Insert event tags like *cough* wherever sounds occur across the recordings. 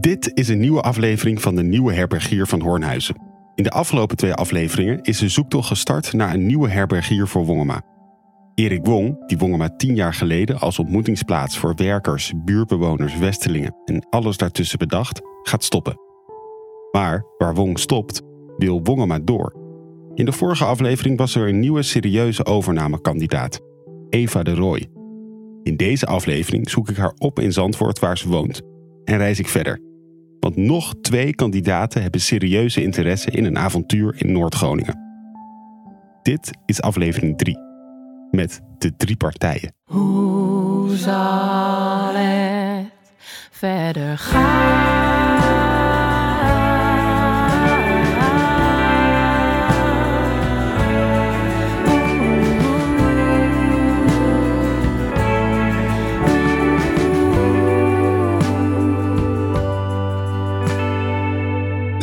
Dit is een nieuwe aflevering van de Nieuwe Herbergier van Hoornhuizen. In de afgelopen twee afleveringen is de zoektocht gestart naar een nieuwe herbergier voor Wongema. Erik Wong, die Wongema tien jaar geleden als ontmoetingsplaats voor werkers, buurtbewoners, westelingen en alles daartussen bedacht, gaat stoppen. Maar waar Wong stopt, wil Wongema door. In de vorige aflevering was er een nieuwe serieuze overnamekandidaat, Eva de Rooij. In deze aflevering zoek ik haar op in Zandvoort waar ze woont en reis ik verder. Want nog twee kandidaten hebben serieuze interesse in een avontuur in Noord-Groningen. Dit is aflevering 3 met de drie partijen. Hoe zal het verder gaan?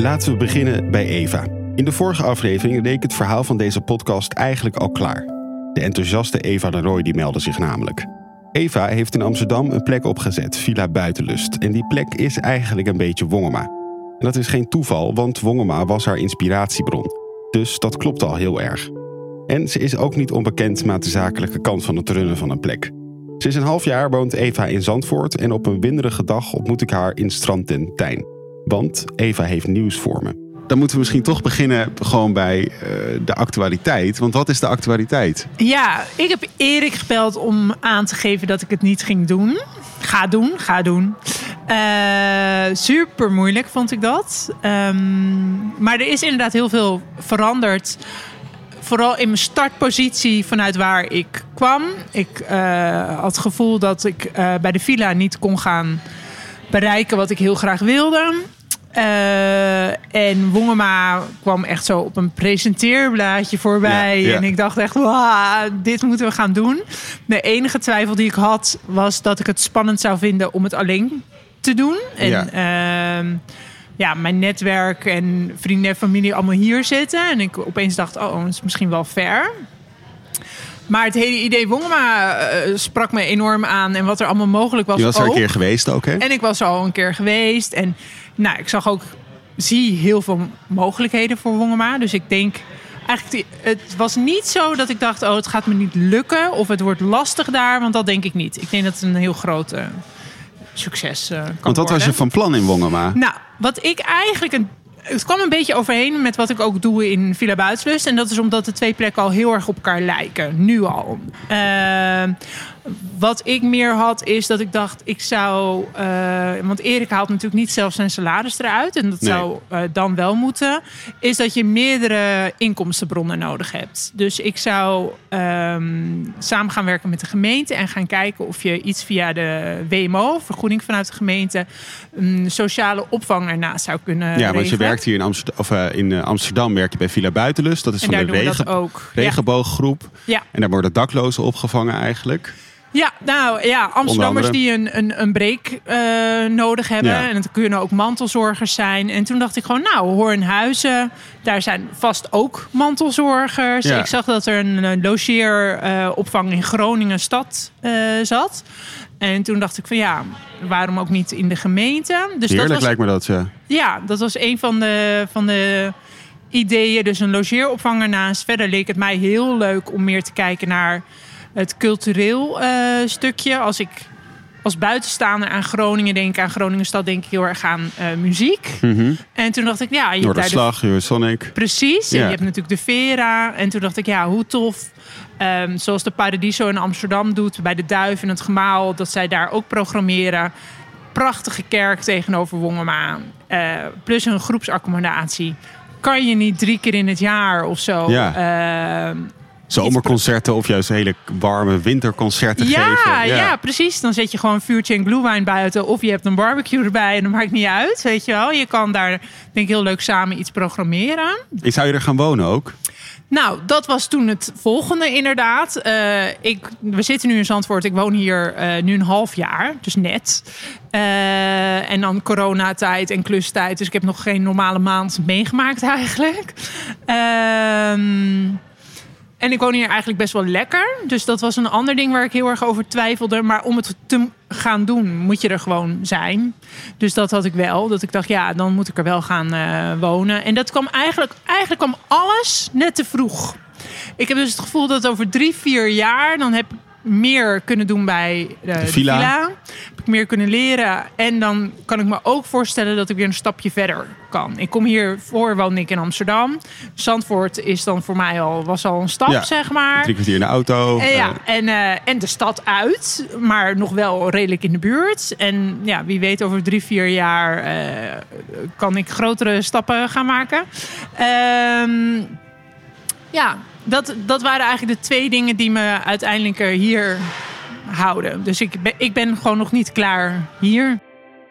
Laten we beginnen bij Eva. In de vorige aflevering leek het verhaal van deze podcast eigenlijk al klaar. De enthousiaste Eva de Rooij die meldde zich namelijk. Eva heeft in Amsterdam een plek opgezet, Villa Buitenlust. En die plek is eigenlijk een beetje Wongema. En dat is geen toeval, want Wongema was haar inspiratiebron. Dus dat klopt al heel erg. En ze is ook niet onbekend met de zakelijke kant van het runnen van een plek. Sinds een half jaar woont Eva in Zandvoort en op een winderige dag ontmoet ik haar in Strandtent Tijn. Want Eva heeft nieuws voor me. Dan moeten we misschien toch beginnen gewoon bij eh, de actualiteit. Want wat is de actualiteit? Ja, ik heb Erik gebeld om aan te geven dat ik het niet ging doen. Ga doen, ga doen. Uh, super moeilijk vond ik dat. Um, maar er is inderdaad heel veel veranderd. Vooral in mijn startpositie vanuit waar ik kwam. Ik uh, had het gevoel dat ik bij de villa niet kon gaan bereiken wat ik heel graag wilde. Uh, en Wongema kwam echt zo op een presenteerblaadje voorbij. Ja, ja. En ik dacht echt, wow, dit moeten we gaan doen. De enige twijfel die ik had, was dat ik het spannend zou vinden om het alleen te doen. En ja, uh, ja mijn netwerk en vrienden en familie allemaal hier zitten. En ik opeens dacht, oh, dat is misschien wel fair. Maar het hele idee Wongema uh, sprak me enorm aan. En wat er allemaal mogelijk was. Je was er ook. een keer geweest ook, hè? En ik was al een keer geweest. En nou, ik zag ook, zie heel veel mogelijkheden voor Wongema. Dus ik denk, eigenlijk, het was niet zo dat ik dacht, oh, het gaat me niet lukken. Of het wordt lastig daar, want dat denk ik niet. Ik denk dat het een heel groot uh, succes uh, kan Want wat worden. was je van plan in Wongema? Nou, wat ik eigenlijk een het kwam een beetje overheen met wat ik ook doe in Villa Buitenlust. En dat is omdat de twee plekken al heel erg op elkaar lijken. Nu al. Uh, wat ik meer had, is dat ik dacht, ik zou. Uh, want Erik haalt natuurlijk niet zelf zijn salaris eruit. En dat nee. zou uh, dan wel moeten. Is dat je meerdere inkomstenbronnen nodig hebt. Dus ik zou um, samen gaan werken met de gemeente. En gaan kijken of je iets via de WMO, vergoeding vanuit de gemeente. Um, sociale opvang ernaast zou kunnen. Ja, regelen. want je werkt hier in Amsterdam, of, uh, in Amsterdam werk je bij Villa Buitenlust. Dat is en van de regen, ook. regenbooggroep. Ja. En daar worden daklozen opgevangen eigenlijk. Ja, nou ja, Amsterdammers die een, een, een break uh, nodig hebben. Ja. En het kunnen ook mantelzorgers zijn. En toen dacht ik gewoon, nou, Hoornhuizen, daar zijn vast ook mantelzorgers. Ja. Ik zag dat er een, een logeeropvang uh, in Groningen stad uh, zat. En toen dacht ik van ja, waarom ook niet in de gemeente? Dus Heerlijk dat was, lijkt me dat, ja. Ja, dat was een van de... Van de ideeën, dus een logeeropvang ernaast. Verder leek het mij heel leuk om meer te kijken naar het cultureel uh, stukje. Als ik als buitenstaander aan Groningen denk, aan Groningenstad, denk ik heel erg aan uh, muziek. Mm -hmm. En toen dacht ik, ja, je Noorderslag, de... Sonic. Precies. Ja. En je hebt natuurlijk de Vera. En toen dacht ik, ja, hoe tof. Um, zoals de Paradiso in Amsterdam doet, bij de Duif en het Gemaal, dat zij daar ook programmeren. Prachtige kerk tegenover Wongema. Uh, plus een groepsaccommodatie. Kan je niet drie keer in het jaar of zo. Ja. Uh, Zomerconcerten of juist hele warme winterconcerten ja, geven. Ja. ja, precies. Dan zet je gewoon een vuurtje en glühwein buiten. Of je hebt een barbecue erbij en dat maakt niet uit. Weet je wel. Je kan daar denk ik heel leuk samen iets programmeren. En zou je er gaan wonen ook? Nou, dat was toen het volgende inderdaad. Uh, ik, we zitten nu in Zandvoort. Ik woon hier uh, nu een half jaar, dus net. Uh, en dan coronatijd en klustijd. Dus ik heb nog geen normale maand meegemaakt eigenlijk. Ehm, en ik woon hier eigenlijk best wel lekker. Dus dat was een ander ding waar ik heel erg over twijfelde. Maar om het te gaan doen, moet je er gewoon zijn. Dus dat had ik wel. Dat ik dacht, ja, dan moet ik er wel gaan uh, wonen. En dat kwam eigenlijk, eigenlijk kwam alles net te vroeg. Ik heb dus het gevoel dat over drie, vier jaar, dan heb meer kunnen doen bij de, de villa. Ik meer kunnen leren. En dan kan ik me ook voorstellen dat ik weer een stapje verder kan. Ik kom hier voor, woon ik in Amsterdam. Zandvoort is dan voor mij al, was al een stap, zeg maar. Drie kwartier in de auto. En, ja, en, uh, en de stad uit, maar nog wel redelijk in de buurt. En ja, wie weet over drie, vier jaar uh, kan ik grotere stappen gaan maken. Uh, ja, dat, dat waren eigenlijk de twee dingen die me uiteindelijk hier Dus ik ben, ik ben gewoon nog niet klaar hier.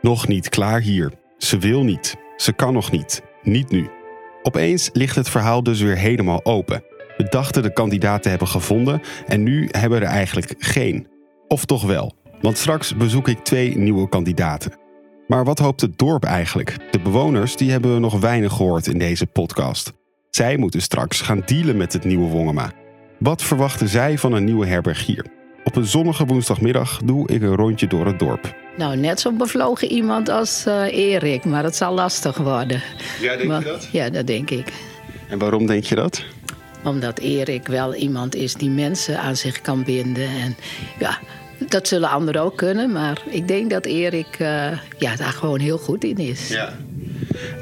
Nog niet klaar hier. Ze wil niet. Ze kan nog niet. Niet nu. Opeens ligt het verhaal dus weer helemaal open. We dachten de kandidaat te hebben gevonden en nu hebben we er eigenlijk geen. Of toch wel, want straks bezoek ik twee nieuwe kandidaten. Maar wat hoopt het dorp eigenlijk? De bewoners die hebben we nog weinig gehoord in deze podcast. Zij moeten straks gaan dealen met het nieuwe Wongema. Wat verwachten zij van een nieuwe herbergier? Op een zonnige woensdagmiddag doe ik een rondje door het dorp. Nou, net zo bevlogen iemand als uh, Erik, maar het zal lastig worden. Ja, denk je dat? Ja, dat denk ik. En waarom denk je dat? Omdat Erik wel iemand is die mensen aan zich kan binden. En ja, dat zullen anderen ook kunnen, maar ik denk dat Erik uh, ja, daar gewoon heel goed in is. Ja.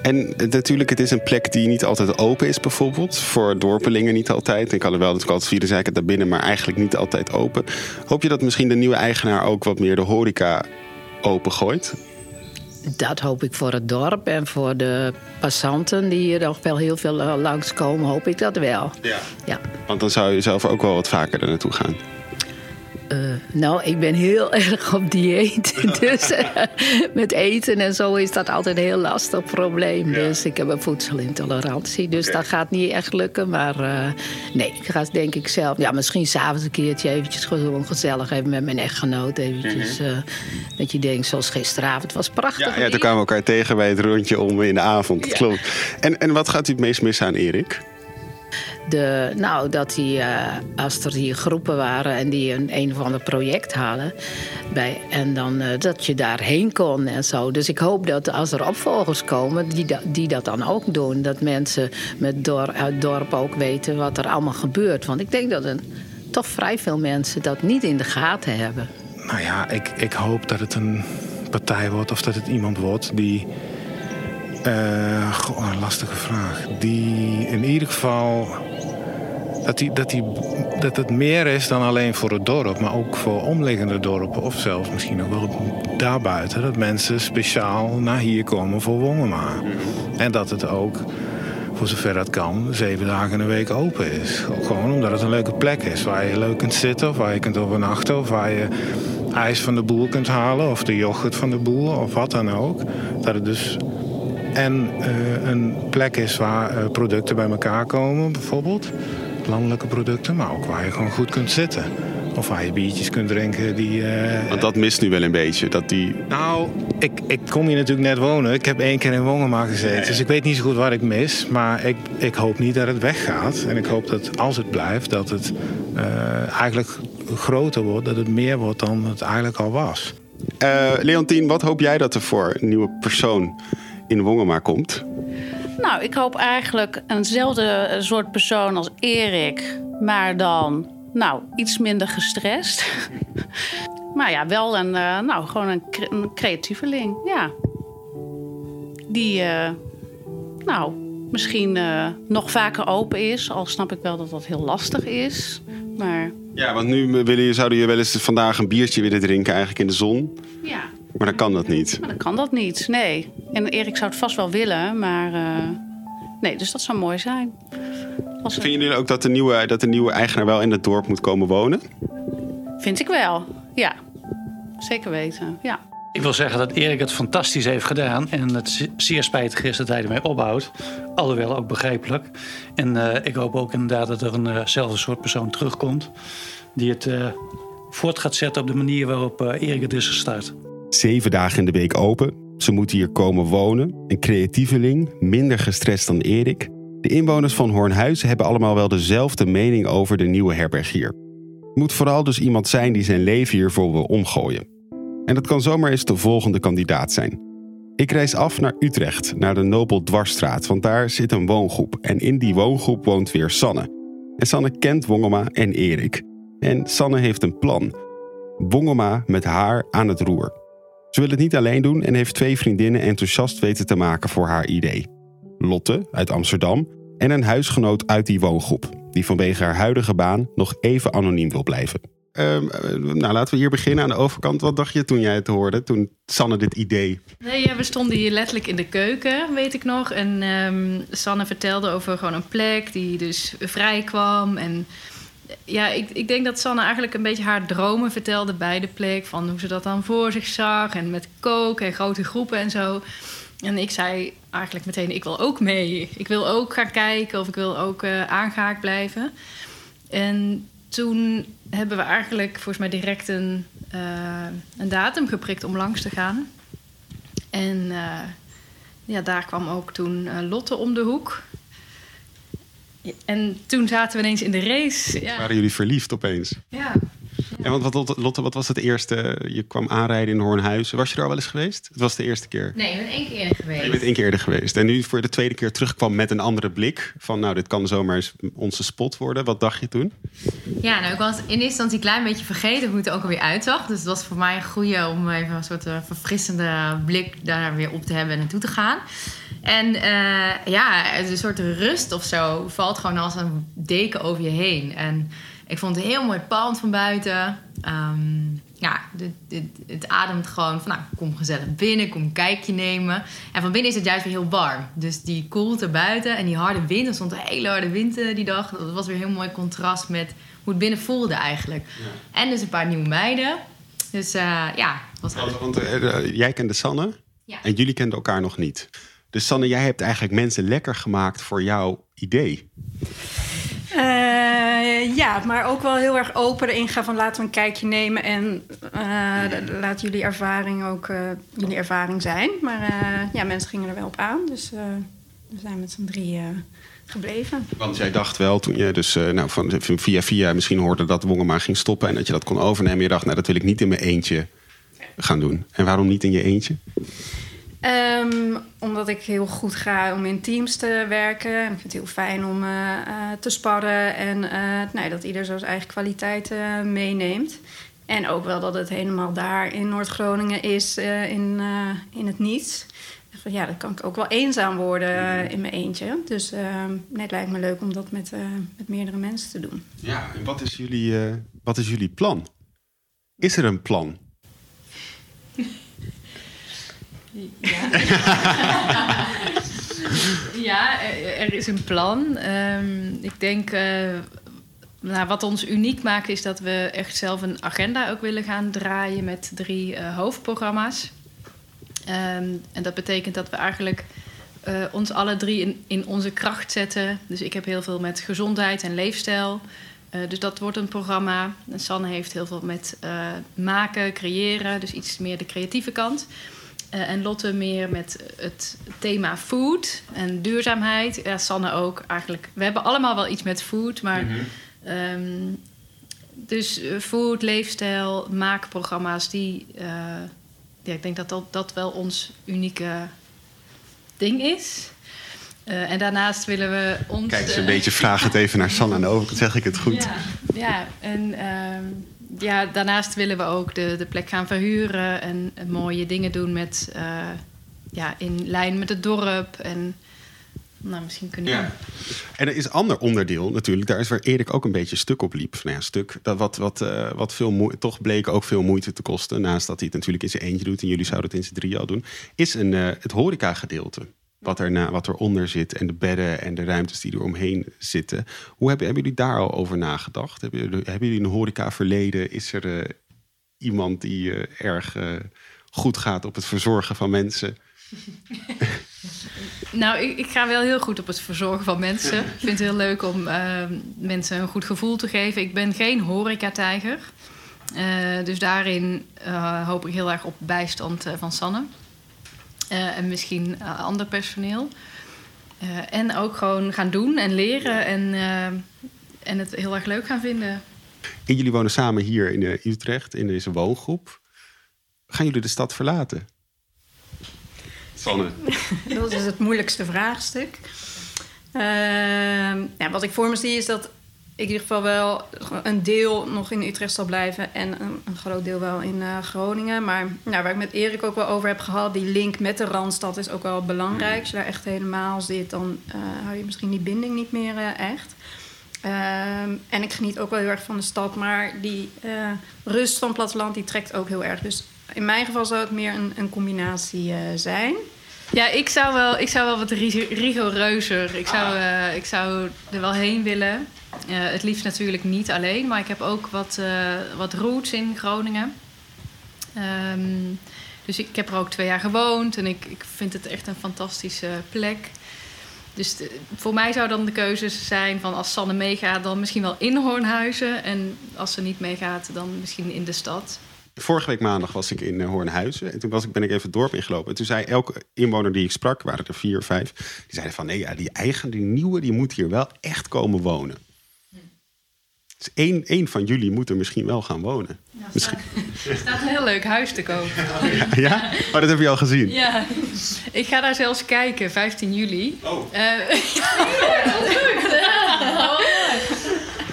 En natuurlijk, het is een plek die niet altijd open is, bijvoorbeeld. Voor dorpelingen niet altijd. Ik had er wel dat ik altijd vierde zei het daar binnen, maar eigenlijk niet altijd open. Hoop je dat misschien de nieuwe eigenaar ook wat meer de horeca opengooit? Dat hoop ik voor het dorp en voor de passanten die hier nog wel heel veel eh, langskomen, hoop ik dat wel. Ja. ja. Want dan zou je zelf ook wel wat vaker er naartoe gaan. Uh, nou, ik ben heel *laughs* erg op dieet. *laughs* Dus uh, met eten en zo is dat altijd een heel lastig probleem. Ja. Dus ik heb een voedselintolerantie. Dus okay. dat gaat niet echt lukken. Maar uh, nee, ik ga denk ik zelf... Ja, misschien s'avonds een keertje eventjes gewoon gezellig even met mijn echtgenoot. Eventjes, mm -hmm. dat je denkt, zoals gisteravond, het was prachtig. Ja, ja, toen kwamen we elkaar tegen bij het rondje om in de avond. Ja. Klopt. En, en wat gaat u het meest missen aan Erik? De, nou, dat die, uh, als er hier groepen waren en die een, een of ander project hadden. Bij, en dan uh, dat je daarheen kon en zo. Dus ik hoop dat als er opvolgers komen, die, die dat dan ook doen. Dat mensen met dor, uit dorp ook weten wat er allemaal gebeurt. Want ik denk dat er toch vrij veel mensen dat niet in de gaten hebben. Nou ja, ik, ik hoop dat het een partij wordt of dat het iemand wordt die. Uh, goh, een lastige vraag. Die in ieder geval dat, die, dat, die, dat het meer is dan alleen voor het dorp, maar ook voor omliggende dorpen of zelfs misschien ook wel daarbuiten. Dat mensen speciaal naar hier komen voor Wongema. En dat het ook, voor zover dat kan, zeven dagen in de week open is. Gewoon omdat het een leuke plek is waar je leuk kunt zitten of waar je kunt overnachten of waar je ijs van de boer kunt halen of de yoghurt van de boer of wat dan ook. Dat het dus en uh, een plek is waar uh, producten bij elkaar komen, bijvoorbeeld landelijke producten, maar ook waar je gewoon goed kunt zitten. Of waar je biertjes kunt drinken die... Uh... Want dat mist nu wel een beetje, dat die... Nou, ik, ik kom hier natuurlijk net wonen. Ik heb één keer in Wongema gezeten. Nee. Dus ik weet niet zo goed wat ik mis. Maar ik, ik hoop niet dat het weggaat. En ik hoop dat als het blijft, dat het uh, eigenlijk groter wordt. Dat het meer wordt dan het eigenlijk al was. Uh, Leontien, wat hoop jij dat er voor een nieuwe persoon in Wongema komt? Nou, ik hoop eigenlijk eenzelfde soort persoon als Erik, maar dan nou, iets minder gestrest. *laughs* maar ja, wel een, uh, nou, gewoon een, een creatieveling, ja. Die, uh, nou, misschien uh, nog vaker open is. Al snap ik wel dat dat heel lastig is. Maar... Ja, want nu willen, zouden je wel eens vandaag een biertje willen drinken eigenlijk in de zon. Ja. Maar dan kan dat niet. Maar dan kan dat niet, nee. En Erik zou het vast wel willen, maar uh, nee, dus dat zou mooi zijn. Als Vinden jullie ook dat de, nieuwe, dat de nieuwe eigenaar wel in het dorp moet komen wonen? Vind ik wel, ja. Zeker weten, ja. Ik wil zeggen dat Erik het fantastisch heeft gedaan. En het zeer spijtig is dat hij ermee ophoudt. Alhoewel ook begrijpelijk. En uh, ik hoop ook inderdaad dat er eenzelfde uh soort persoon terugkomt. Die het uh, voort gaat zetten op de manier waarop Erik het is gestart. Zeven dagen in de week open. Ze moet hier komen wonen. Een creatieveling, minder gestrest dan Erik. De inwoners van Hoornhuizen hebben allemaal wel dezelfde mening over de nieuwe herbergier. Het moet vooral dus iemand zijn die zijn leven hiervoor wil omgooien. En dat kan zomaar eens de volgende kandidaat zijn. Ik reis af naar Utrecht, naar de Nobel Dwarsstraat, want daar zit een woongroep. En in die woongroep woont weer Sanne. En Sanne kent Wongema en Erik. En Sanne heeft een plan. Wongema met haar aan het roer. Ze wil het niet alleen doen en heeft twee vriendinnen enthousiast weten te maken voor haar idee. Lotte uit Amsterdam en een huisgenoot uit die woongroep, die vanwege haar huidige baan nog even anoniem wil blijven. Ehm, eh, nou, laten we hier beginnen aan de overkant. Wat dacht je toen jij het hoorde, toen Sanne dit idee? Nee, ja, we stonden hier letterlijk in de keuken, weet ik nog. En ehm, Sanne vertelde over gewoon een plek die dus vrij kwam. En ja, ik, ik denk dat Sanne eigenlijk een beetje haar dromen vertelde bij de plek. Van hoe ze dat dan voor zich zag. En met koken en grote groepen en zo. En ik zei eigenlijk meteen, ik wil ook mee. Ik wil ook gaan kijken of ik wil ook uh, aangehaakt blijven. En toen hebben we eigenlijk volgens mij direct een, uh, een datum geprikt om langs te gaan. En uh, ja, daar kwam ook toen Lotte om de hoek. En toen zaten we ineens in de race. Ja. Waren jullie verliefd opeens? Ja. Ja, want wat, Lotte, wat was het eerste? Je kwam aanrijden in Hoornhuizen. Was je er al wel eens geweest? Het was de eerste keer. Nee, ik ben één keer eerder geweest. Je bent één keer eerder geweest. En nu voor de tweede keer terugkwam met een andere blik. Van nou, dit kan zomaar eens onze spot worden. Wat dacht je toen? Ja, nou, ik was in eerste instantie een klein beetje vergeten hoe het er ook alweer uitzag. Dus het was voor mij een goede om even een soort verfrissende blik daar weer op te hebben en naartoe te gaan. En uh, ja, een soort rust of zo valt gewoon als een deken over je heen. En ik vond het een heel mooi pand van buiten. Um, ja, dit, dit, het ademt gewoon van, nou, kom gezellig binnen, kom een kijkje nemen. En van binnen is het juist weer heel warm. Dus die koelte buiten en die harde wind. Er stond een hele harde wind uh, die dag. Dat was weer een heel mooi contrast met hoe het binnen voelde eigenlijk. Ja. En dus een paar nieuwe meiden. Dus uh, ja, was Want, want uh, jij kende Sanne ja. en jullie kenden elkaar nog niet. Dus Sanne, jij hebt eigenlijk mensen lekker gemaakt voor jouw idee. Uh, ja, maar ook wel heel erg open erin gaan van laten we een kijkje nemen en uh, laat jullie ervaring ook uh, jullie ervaring zijn. Maar ja, mensen gingen er wel op aan, dus we zijn met z'n drie gebleven. Want jij dacht wel toen je dus nou, van, via via misschien hoorde dat Wongema ging stoppen en dat je dat kon overnemen. Je dacht, nou dat wil ik niet in mijn eentje gaan doen. En waarom niet in je eentje? Um, omdat ik heel goed ga om in teams te werken. En ik vind het heel fijn om uh, uh, te sparren. En uh, nee, dat ieder zo zijn eigen kwaliteiten meeneemt. En ook wel dat het helemaal daar in Noord-Groningen is, in, in het niets. Van, ja, dan kan ik ook wel eenzaam worden in mijn eentje. Dus nee, het lijkt me leuk om dat met, met meerdere mensen te doen. Ja, en wat is jullie, wat is jullie plan? Is er een plan? Ja, *laughs* ja er is een plan. Um, ik denk, uh, nou, wat ons uniek maakt, is dat we echt zelf een agenda ook willen gaan draaien met drie uh, hoofdprogramma's. Um, en dat betekent dat we eigenlijk uh, ons alle drie in, onze kracht zetten. Dus ik heb heel veel met gezondheid en leefstijl. dus dat wordt een programma. Sanne heeft heel veel met maken, creëren, dus iets meer de creatieve kant. Uh, en Lotte meer met het thema food en duurzaamheid. Ja, Sanne ook eigenlijk. We hebben allemaal wel iets met food, maar. Mm -hmm. um, dus food, leefstijl, maakprogramma's, die. Uh, ja, ik denk dat, dat dat wel ons unieke ding is. Uh, en daarnaast willen we ons. Kijk eens een beetje vragen het even naar Sanne de overkant, zeg ik het goed? Ja, ja en. Um, ja, daarnaast willen we ook de, de plek gaan verhuren en, en mooie dingen doen met, uh, ja, in lijn met het dorp. En nou, misschien kunnen we... Ja. En er is een ander onderdeel natuurlijk, daar is waar Erik ook een beetje stuk op liep. Nou ja, stuk, dat wat, wat, uh, wat veel toch bleek ook veel moeite te kosten, naast dat hij het natuurlijk in zijn eentje doet en jullie zouden het in zijn drieën al doen, is een, uh, het horeca gedeelte wat, er wat eronder zit en de bedden en de ruimtes die er omheen zitten. Hoe hebben, jullie daar al over nagedacht? Hebben jullie, een horeca verleden? Is er uh, iemand die uh, erg uh, goed gaat op het verzorgen van mensen? *laughs* nou, ik, ik, ga wel heel goed op het verzorgen van mensen. Ik vind het heel leuk om mensen een goed gevoel te geven. Ik ben geen horeca-tijger. dus daarin hoop ik heel erg op bijstand van Sanne. Uh, en misschien uh, ander personeel. Eh, en ook gewoon gaan doen en leren en, eh, en het heel erg leuk gaan vinden. En jullie wonen samen hier in eh, Utrecht, in deze woongroep. Gaan jullie de stad verlaten? Sanne. *laughs* Dat is het moeilijkste vraagstuk. Ehm, ja, wat ik voor me zie is dat ik in ieder geval wel een deel nog in Utrecht zal blijven en een, een groot deel wel in eh, Groningen. Maar nou, waar ik met Erik ook wel over heb gehad, die link met de Randstad is ook wel belangrijk. Als je daar echt helemaal zit, dan eh, hou je misschien die binding niet meer eh, echt. Ehm, en ik geniet ook wel heel erg van de stad, maar die rust van het platteland die trekt ook heel erg. Dus in mijn geval zou het meer een, een combinatie zijn. Ja, ik zou wel, ik zou wel wat rig- rigoureuzer. Ik zou, eh, ik zou er wel heen willen. Eh, het liefst natuurlijk niet alleen, maar ik heb ook wat, eh, wat roots in Groningen. Ehm, dus ik heb er ook twee jaar gewoond en ik, ik vind het echt een fantastische plek. Dus de- voor mij zou dan de keuze zijn van als Sanne meegaat, dan misschien wel in Hoornhuizen. En als ze niet meegaat, dan misschien in de stad. Vorige week maandag was ik in eh, Hoornhuizen. En toen was ik, ben ik even het dorp ingelopen. En toen zei elke inwoner die ik sprak, waren er vier, vijf... die zeiden van, nee, ja, die eigen, die nieuwe, die moet hier wel echt komen wonen. Dus één, één van jullie moet er misschien wel gaan wonen. Misschien. Er *laughs* staat een heel leuk huis te kopen. Ja? Oh, dat heb je al gezien. Ja, ik ga daar zelfs kijken, 15 juli. Oh. Eh, *laughs* ja, *laughs*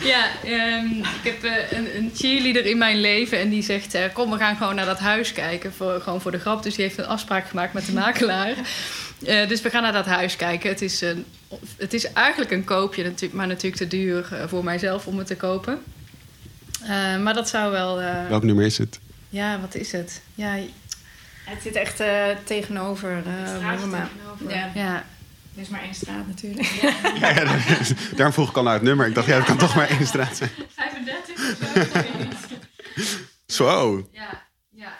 ehm, ik heb eh, een, een cheerleader in mijn leven en die zegt: eh, Kom, we gaan gewoon naar dat huis kijken. Voor, gewoon voor de grap. Dus die heeft een afspraak gemaakt met de makelaar. *laughs* Eh, dus we gaan naar dat huis kijken. Het is, een, het is eigenlijk een koopje, natuurlijk, maar natuurlijk te duur voor mijzelf om het te kopen. Eh, maar dat zou wel. eh, Welk nummer is het? ja, wat is het? Ja, Het zit echt eh, tegenover uh, Worma. Ja, ja. Er is maar één straat natuurlijk. Ja, ja, dat is- daarom vroeg ik al naar het nummer. Ik dacht, ja, het kan toch maar één straat zijn. 35 of zo? Zo. Ja, ja.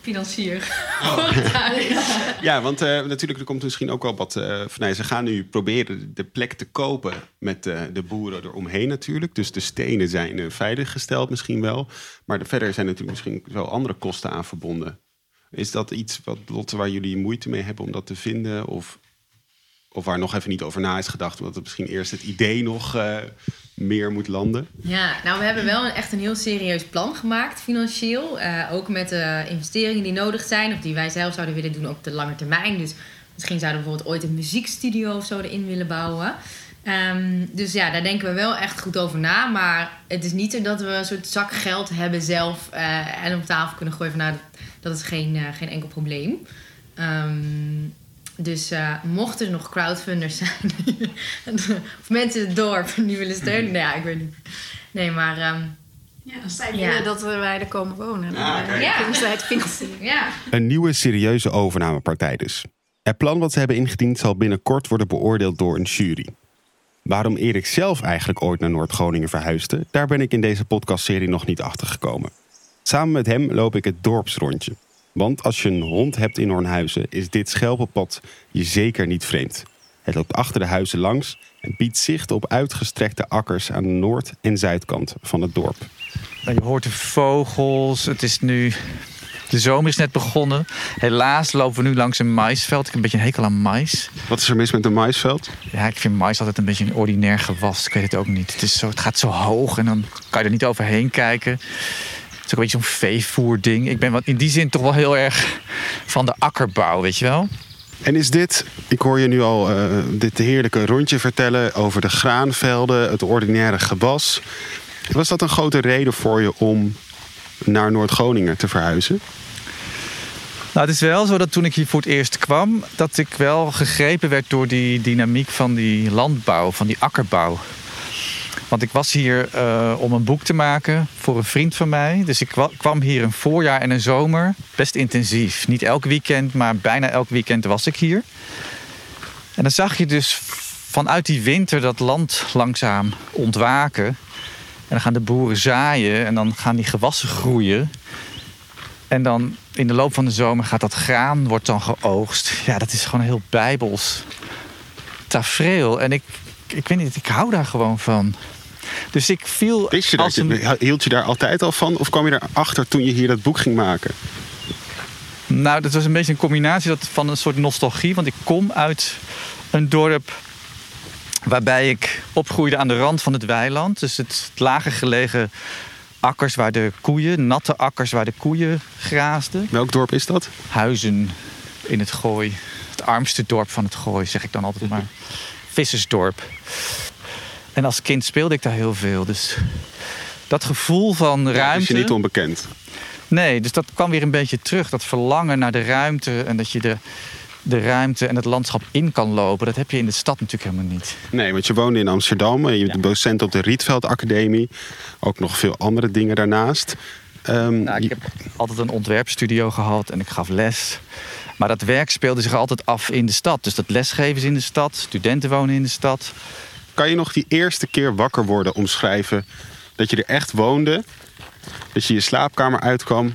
Financier. *laughs* *laughs* Ja, want eh, natuurlijk, er komt misschien ook wel wat... eh van, nee, ze gaan nu proberen de plek te kopen met eh, de boeren eromheen natuurlijk. Dus de stenen zijn eh, veiliggesteld misschien wel. Maar de, verder zijn natuurlijk misschien wel andere kosten aan verbonden. Is dat iets wat, Lotte, waar jullie moeite mee hebben om dat te vinden? Of, of waar nog even niet over na is gedacht... omdat het misschien eerst het idee nog eh, meer moet landen? Ja, nou we hebben wel een, echt een heel serieus plan gemaakt financieel. Eh, ook met de investeringen die nodig zijn of die wij zelf zouden willen doen op de lange termijn. Dus misschien zouden we bijvoorbeeld ooit een muziekstudio of zo erin willen bouwen. Ehm, dus ja, daar denken we wel echt goed over na. Maar het is niet zo dat we een soort zak geld hebben zelf eh, en op tafel kunnen gooien van nou, dat, is geen, geen enkel probleem. Ehm, dus eh, mochten er nog crowdfunders zijn, *laughs* of mensen in het dorp die willen steunen, nou ja, ik weet niet. Nee, maar ehm, Ja, als zij Ja. willen dat wij er komen wonen, dan Ah, eh. Ja. kunnen zij het financieren. ja. Een nieuwe serieuze overnamepartij dus. Het plan wat ze hebben ingediend zal binnenkort worden beoordeeld door een jury. Waarom Erik zelf eigenlijk ooit naar Noord-Groningen verhuisde, daar ben ik in deze podcastserie nog niet achter gekomen. Samen met hem loop ik het dorpsrondje. Want als je een hond hebt in Hornhuizen, is dit schelpenpad je zeker niet vreemd. Het loopt achter de huizen langs en biedt zicht op uitgestrekte akkers aan de noord- en zuidkant van het dorp. Nou, Je hoort de vogels. Het is nu. De zomer is net begonnen. Helaas lopen we nu langs een maisveld. Ik heb een beetje een hekel aan mais. Wat is er mis met een maisveld? Ja, ik vind mais altijd een beetje een ordinair gewas. Ik weet het ook niet. Het, is zo, het gaat zo hoog en dan kan je er niet overheen kijken. Is ook een beetje zo'n veevoerding. Ik ben wat, in die zin toch wel heel erg van de akkerbouw, weet je wel? En is dit, ik hoor je nu al eh, dit heerlijke rondje vertellen over de graanvelden, het ordinaire gewas. Was dat een grote reden voor je om naar Noord-Groningen te verhuizen? Nou, het is wel zo dat toen ik hier voor het eerst kwam, dat ik wel gegrepen werd door die dynamiek van die landbouw, van die akkerbouw. Want ik was hier eh, om een boek te maken voor een vriend van mij. Dus ik kwa- kwam hier een voorjaar en een zomer best intensief. Niet elk weekend, maar bijna elk weekend was ik hier. En dan zag je dus vanuit die winter dat land langzaam ontwaken. En dan gaan de boeren zaaien en dan gaan die gewassen groeien. En dan in de loop van de zomer gaat dat graan, wordt dan geoogst. Ja, dat is gewoon heel bijbels tafereel. En ik, ik weet niet, ik hou daar gewoon van. Dus ik viel Wist je dat? als. Hield je daar altijd al van? Of kwam je erachter toen je hier dat boek ging maken? Nou, dat was een beetje een combinatie dat- van een soort nostalgie. Want ik kom uit Een dorp waarbij ik opgroeide aan de rand van het weiland. Dus het lager gelegen akkers waar de koeien, natte akkers waar de koeien graasden. Welk dorp is dat? Huizen in het Gooi. Het armste dorp van het Gooi, zeg ik dan altijd maar. *laughs* Vissersdorp. En als kind speelde ik daar heel veel. Dus dat gevoel van Ja, ruimte. is je niet onbekend. Nee, dus dat kwam weer een beetje terug. Dat verlangen naar de ruimte en dat je de, de ruimte en het landschap in kan lopen. Dat heb je in de stad natuurlijk helemaal niet. Nee, want je woonde in Amsterdam. en Je bent docent op de Rietveld Academie. Ook nog veel andere dingen daarnaast. Ehm, Nou, ik heb altijd een ontwerpstudio gehad en ik gaf les. Maar dat werk speelde zich altijd af in de stad. Dus dat lesgeven is in de stad, studenten wonen in de stad. Kan je nog die eerste keer wakker worden omschrijven dat je er echt woonde? Dat je je slaapkamer uitkwam.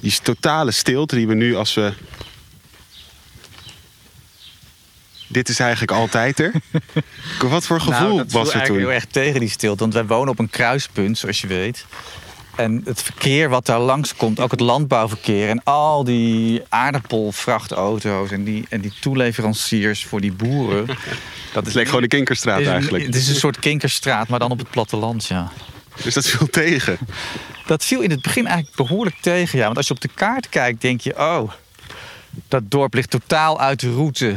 Die totale stilte die we nu als we... Dit is eigenlijk altijd er. *laughs* Wat voor gevoel nou, dat viel was er toen? heel erg tegen die stilte. Want wij wonen op een kruispunt, zoals je weet. En het verkeer wat daar langskomt, ook het landbouwverkeer... en al die aardappelvrachtauto's en die, en die toeleveranciers voor die boeren... *laughs* Dat Het leek gewoon de Kinkerstraat is een- eigenlijk. Het is een soort kinkerstraat, maar dan op het platteland, ja. Dus dat viel tegen. Dat viel in het begin eigenlijk behoorlijk tegen, ja. Want als je op de kaart kijkt, denk je... oh, dat dorp ligt totaal uit de route.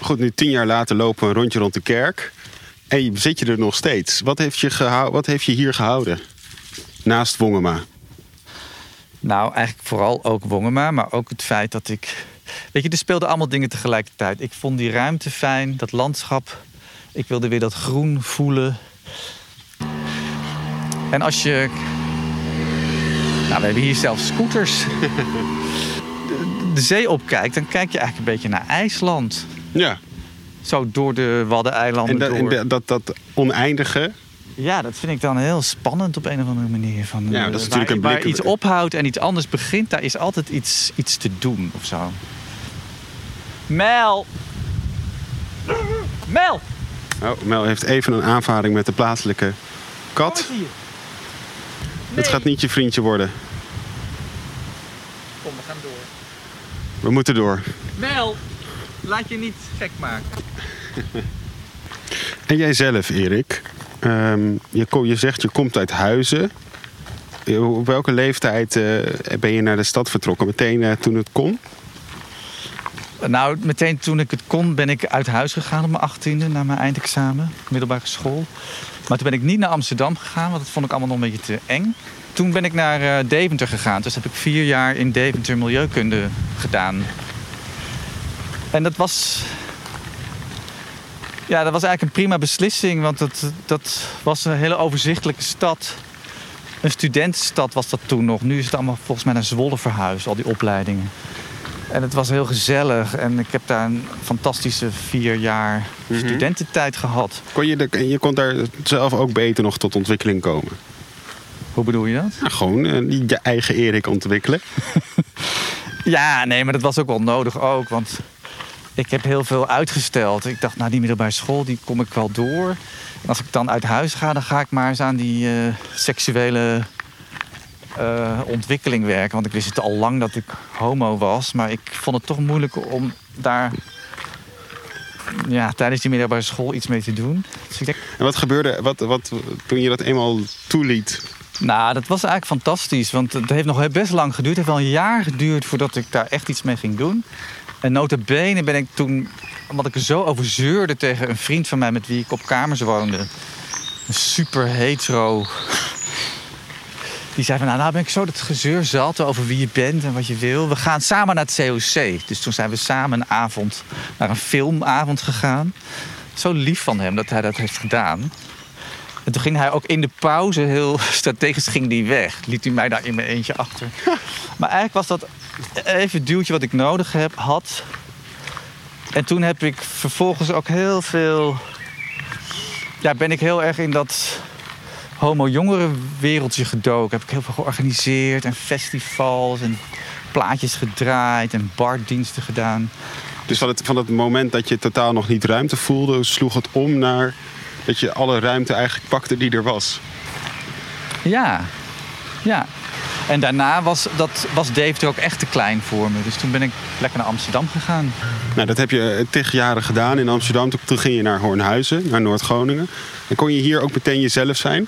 Goed, nu tien jaar later lopen we een rondje rond de kerk. En je- zit je er nog steeds. Wat heeft je, gehou- wat heeft je hier gehouden? Naast Wongema. Nou, eigenlijk vooral ook Wongema, maar ook het feit dat ik... Weet je, er speelden allemaal dingen tegelijkertijd. Ik vond die ruimte fijn, dat landschap. Ik wilde weer dat groen voelen. En als je... Nou, we hebben hier zelfs scooters. De, *laughs* de zee opkijkt, dan kijk je eigenlijk een beetje naar IJsland. Ja. Zo door de Waddeneilanden En, dat, en door. de- dat, dat oneindige. Ja, dat vind ik dan heel spannend op een of andere manier. Van, Ja, eh, dat is waar, natuurlijk een waar blik- iets ophoudt en iets anders begint, daar is altijd iets, iets te doen of zo. Mel! Mel! Oh, Mel heeft even een aanvaring met de plaatselijke kat. Het gaat niet je vriendje worden. Kom, we gaan door. We moeten door. Mel! Laat je niet gek maken. *laughs* En jij zelf, Erik. Ehm, je, je zegt je komt uit Huizen. Op welke leeftijd eh, ben je naar de stad vertrokken? Meteen eh, toen het kon? Nou, meteen toen ik het kon, ben ik uit huis gegaan op mijn achttiende, na mijn eindexamen, middelbare school. Maar toen ben ik niet naar Amsterdam gegaan, want dat vond ik allemaal nog een beetje te eng. Toen ben ik naar eh, Deventer gegaan. Dus heb ik vier jaar in Deventer milieukunde gedaan. En dat was. Ja, dat was eigenlijk een prima beslissing, want dat, dat was een hele overzichtelijke stad. Een studentenstad was dat toen nog. Nu is het allemaal volgens mij naar Zwolle verhuisd, al die opleidingen. En het was heel gezellig. En ik heb daar een fantastische vier jaar studententijd gehad. Kon je, de, je kon daar zelf ook beter nog tot ontwikkeling komen? Hoe bedoel je dat? Nou, gewoon eh, je eigen Erik ontwikkelen. *laughs* Ja, nee, maar dat was ook wel nodig ook. Want ik heb heel veel uitgesteld. Ik dacht, nou, die middelbare school, die kom ik wel door. En als ik dan uit huis ga, dan ga ik maar eens aan die eh, seksuele eh, ontwikkeling werken. Want ik wist het al lang dat ik homo was. Maar ik vond het toch moeilijk om daar ja, tijdens die middelbare school iets mee te doen. Dus ik denk, En wat gebeurde wat, wat, toen je dat eenmaal toeliet? Nou, dat was eigenlijk fantastisch. Want het heeft nog best lang geduurd. Het heeft wel een jaar geduurd voordat ik daar echt iets mee ging doen. En notabene ben ik toen, omdat ik er zo over zeurde tegen een vriend van mij met wie ik op kamers woonde. Een super hetero. Die zei van, nou, nou ben ik zo dat gezeur zat over wie je bent en wat je wil. We gaan samen naar het COC. Dus toen zijn we samen een avond naar een filmavond gegaan. Zo lief van hem dat hij dat heeft gedaan. En toen ging hij ook in de pauze heel *laughs* strategisch ging die weg. Liet hij mij daar in mijn eentje achter. *laughs* Maar eigenlijk was dat even het duwtje wat ik nodig heb, had. En toen heb ik vervolgens ook heel veel... Ja, ben ik heel erg in dat homo-jongeren-wereldje gedoken. Heb ik heel veel georganiseerd en festivals en plaatjes gedraaid en bardiensten gedaan. Dus van het, van het moment dat je totaal nog niet ruimte voelde, sloeg het om naar dat je alle ruimte eigenlijk pakte die er was. Ja, ja. En daarna was, dat, was Deventer ook echt te klein voor me. Dus toen ben ik lekker naar Amsterdam gegaan. Nou, dat heb je tig jaren gedaan in Amsterdam. Toen- ging je naar Hoornhuizen, naar Noord-Groningen. En kon je hier ook meteen jezelf zijn?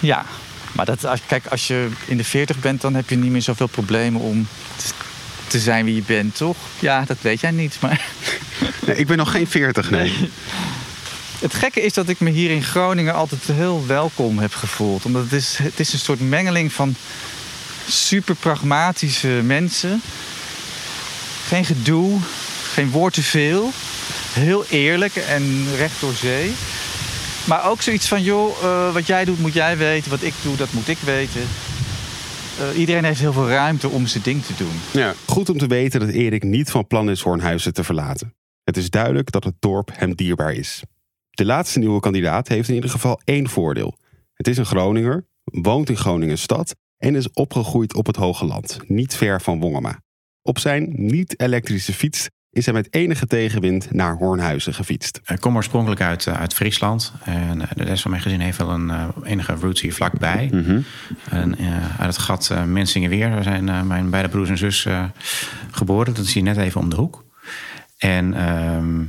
Ja, maar dat, als, kijk, als je in de 40 bent, dan heb je niet meer zoveel problemen om te, te zijn wie je bent, toch? Ja, dat weet jij niet, maar... Nee, ik ben nog geen 40, nee. *laughs* Het gekke is dat ik me hier in Groningen altijd heel welkom heb gevoeld. Omdat het is, het is een soort mengeling van super pragmatische mensen. Geen gedoe, geen woord te veel. Heel eerlijk en recht door zee. Maar ook zoiets van, joh, eh, wat jij doet moet jij weten. Wat ik doe, dat moet ik weten. Eh, iedereen heeft heel veel ruimte om zijn ding te doen. Ja, goed om te weten dat Erik niet van plan is Hoornhuizen te verlaten. Het is duidelijk dat het dorp hem dierbaar is. De laatste nieuwe kandidaat heeft in ieder geval één voordeel. Het is een Groninger, woont in Groningen stad en is opgegroeid op het Hoge Land, niet ver van Wongema. Op zijn niet-elektrische fiets is hij met enige tegenwind naar Hoornhuizen gefietst. Ik kom oorspronkelijk uit, eh, uit Friesland. En eh, de rest van mijn gezin heeft wel een eh, enige roots hier vlakbij. En, eh, uit het gat uh, Mensingenweer daar zijn mijn beide broers en zus geboren. Dat is hier net even om de hoek. En ehm,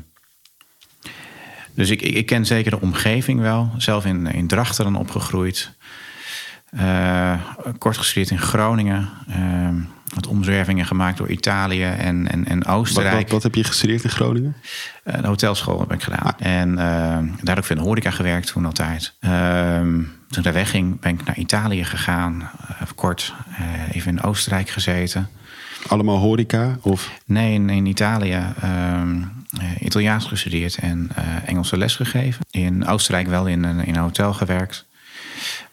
dus ik, ik, ik ken zeker de omgeving wel. Zelf in, in Drachteren opgegroeid. Eh, kort gestudeerd in Groningen. Ehm, wat omzwervingen gemaakt door Italië en, en, en Oostenrijk. wat, wat heb je gestudeerd in Groningen? Een hotelschool heb ik gedaan. En eh, daar heb ik veel in de horeca gewerkt toen altijd. Ehm, toen ik daar wegging, ben ik naar Italië gegaan. eh, kort eh, even in Oostenrijk gezeten. Allemaal horeca? Of? Nee, in, in Italië ehm, eh, Italiaans gestudeerd en eh, Engelse les gegeven. In Oostenrijk wel in, een- in een hotel gewerkt.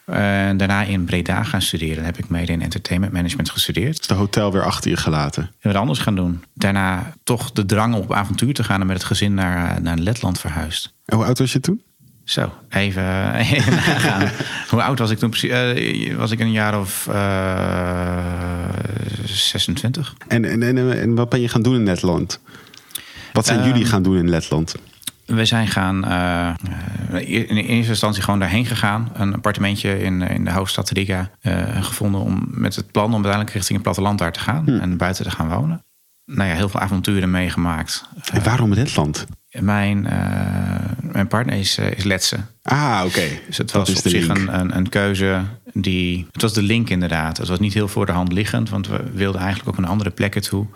En daarna in Breda gaan studeren. Dan heb ik mede in entertainment management gestudeerd. Is de hotel weer achter je gelaten? En wat anders gaan doen. Daarna toch de drang om op avontuur te gaan en met het gezin naar, naar Letland verhuisd. En hoe oud was je toen? Zo, even, *laughs* even nagaan. Hoe oud was ik toen precies? Eh, was ik een jaar of eh 26? En, en, en, en wat ben je gaan doen in Letland? Wat zijn Ehm, jullie gaan doen in Letland? We zijn gaan eh, eh, in eerste instantie gewoon daarheen gegaan. Een appartementje in, in de hoofdstad Riga eh, gevonden om, met het plan om uiteindelijk richting het platteland daar te gaan en buiten te gaan wonen. Nou ja, heel veel avonturen meegemaakt. En waarom Letland? Mijn, eh, mijn partner is, eh, is Letse. Ah, oké. Dus het was op zich een, een, een keuze die... Het was de link inderdaad. Het was niet heel voor de hand liggend. Want we wilden eigenlijk ook een andere plekken toe.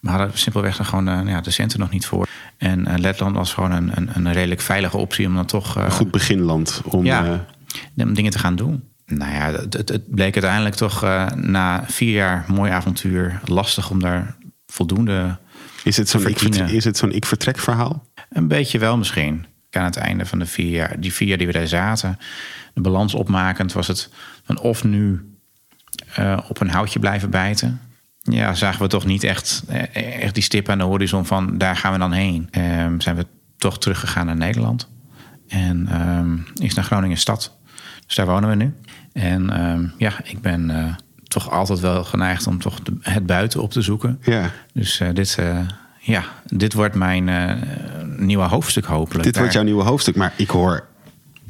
Maar hadden simpelweg er gewoon eh, ja, de centen nog niet voor. En Letland was gewoon een, een, een redelijk veilige optie om dan toch... Een goed beginland om... ja, om dingen te gaan doen. Nou ja, het, het, bleek uiteindelijk toch na vier jaar mooi avontuur... lastig om daar voldoende is het zo'n te ik, verdienen. vertrek- is het zo'n ik vertrek verhaal? Een beetje wel misschien. Aan het einde van de vier jaar, die vier jaar die we daar zaten, de balans opmakend, was het van of nu eh, op een houtje blijven bijten. Ja, zagen we toch niet echt, eh, echt die stip aan de horizon van daar gaan we dan heen. Ehm, zijn we toch teruggegaan naar Nederland. En ehm, is naar Groningen stad. Dus daar wonen we nu. En ehm, ja, ik ben eh, toch altijd wel geneigd om toch de- het buiten op te zoeken. Ja. Dus dit, ja, dit wordt mijn eh, nieuwe hoofdstuk hopelijk. Dit wordt jouw nieuwe hoofdstuk, maar ik hoor,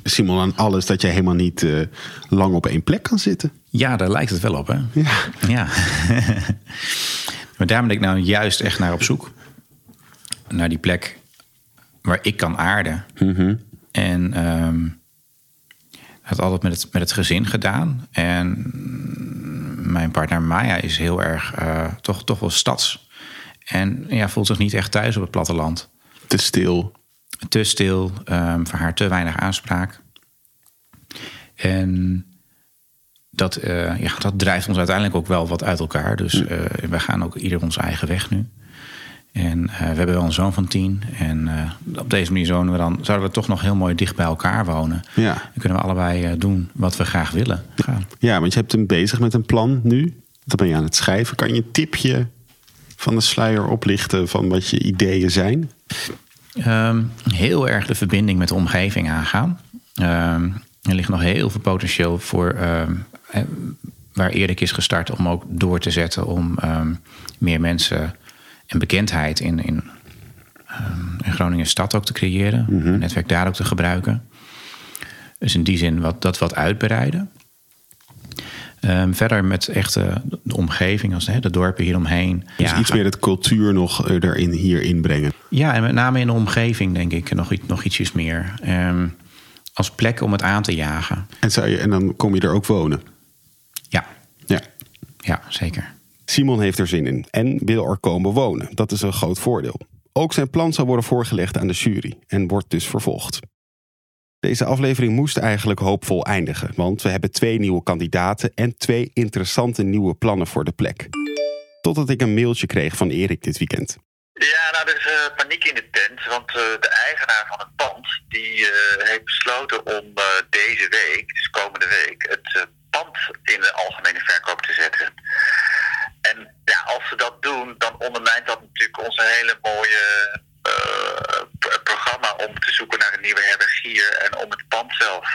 Simon, aan alles dat jij helemaal niet eh, lang op één plek kan zitten. Ja, daar lijkt het wel op, hè? Ja. Ja. *laughs* maar daar ben ik nou juist echt naar op zoek. Naar die plek waar ik kan aarden. En ehm dat altijd met het, met het gezin gedaan. En mijn partner Maya is heel erg eh, toch, toch wel stads. En ja, voelt zich niet echt thuis op het platteland. Te stil. Te stil, ehm, voor haar te weinig aanspraak. En dat, eh, ja, dat drijft ons uiteindelijk ook wel wat uit elkaar. Dus eh, we gaan ook ieder onze eigen weg nu. En eh, we hebben wel een zoon van tien. En op deze manier zouden we dan, zouden we toch nog heel mooi dicht bij elkaar wonen. Ja. Dan kunnen we allebei doen wat we graag willen. Gaan. Ja, want je hebt hem bezig met een plan nu. Dat ben je aan het schrijven. Kan je een tipje van de sluier oplichten van wat je ideeën zijn? Ehm, heel erg de verbinding met de omgeving aangaan. Ehm, er ligt nog heel veel potentieel voor ehm, eh, waar Erik is gestart om ook door te zetten om meer mensen en bekendheid in, in, in Groningen stad ook te creëren. Het netwerk daar ook te gebruiken. Dus in die zin wat, dat wat uitbreiden. Ehm, verder met echt de omgeving, als, hè, de dorpen hieromheen. Dus iets meer het cultuur nog eh, erin hier inbrengen. Ja, en met name in de omgeving denk ik nog, iets- nog ietsjes meer. Ehm, als plek om het aan te jagen. En, zou je, en dan kom je er ook wonen. Ja. Ja. Ja, zeker. Simon heeft er zin in en wil er komen wonen. Dat is een groot voordeel. Ook zijn plan zal worden voorgelegd aan de jury en wordt dus vervolgd. Deze aflevering moest eigenlijk hoopvol eindigen, want we hebben twee nieuwe kandidaten en twee interessante nieuwe plannen voor de plek. Totdat ik een mailtje kreeg van Erik dit weekend. Ja, nou, er is eh, paniek in de tent, want eh, de eigenaar van het pand die eh, heeft besloten om deze week, dus komende week, het pand in de algemene verkoop te zetten. En ja, als ze dat doen, dan ondermijnt dat natuurlijk onze hele mooie programma om te zoeken naar een nieuwe herbergier en om het pand zelf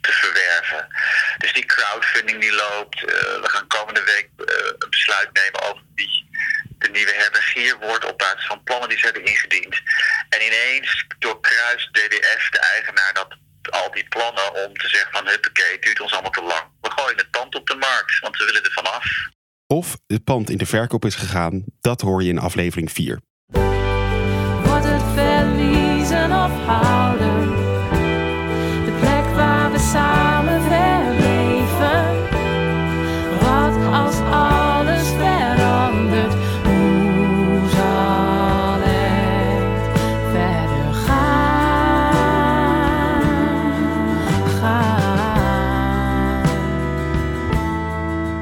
te verwerven. Dus die crowdfunding die loopt. eh, we gaan komende week eh, een besluit nemen over wie de nieuwe herbergier wordt op basis van plannen die ze hebben ingediend. En ineens doorkruist DDF, de eigenaar, dat al die plannen om te zeggen van huppakee, het duurt ons allemaal te lang. We gooien het pand op de markt, want we willen er vanaf. Of het pand in de verkoop is gegaan, dat hoor je in aflevering 4. Wordt het verliezen of houden? De plek waar we samen verbleven. Wat als alles verandert? Hoe zal het verder gaan? gaan?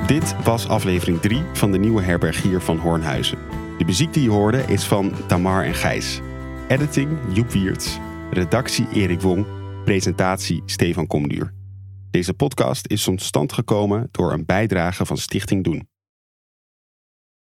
Dit was aflevering 3 van de nieuwe herbergier van Hoornhuizen. De muziek die je hoorde is van Tamar en Gijs. Editing Joep Wiertz. Redactie Erik Wong. Presentatie Stefan Komduur. Deze podcast is tot stand gekomen door een bijdrage van Stichting Doen.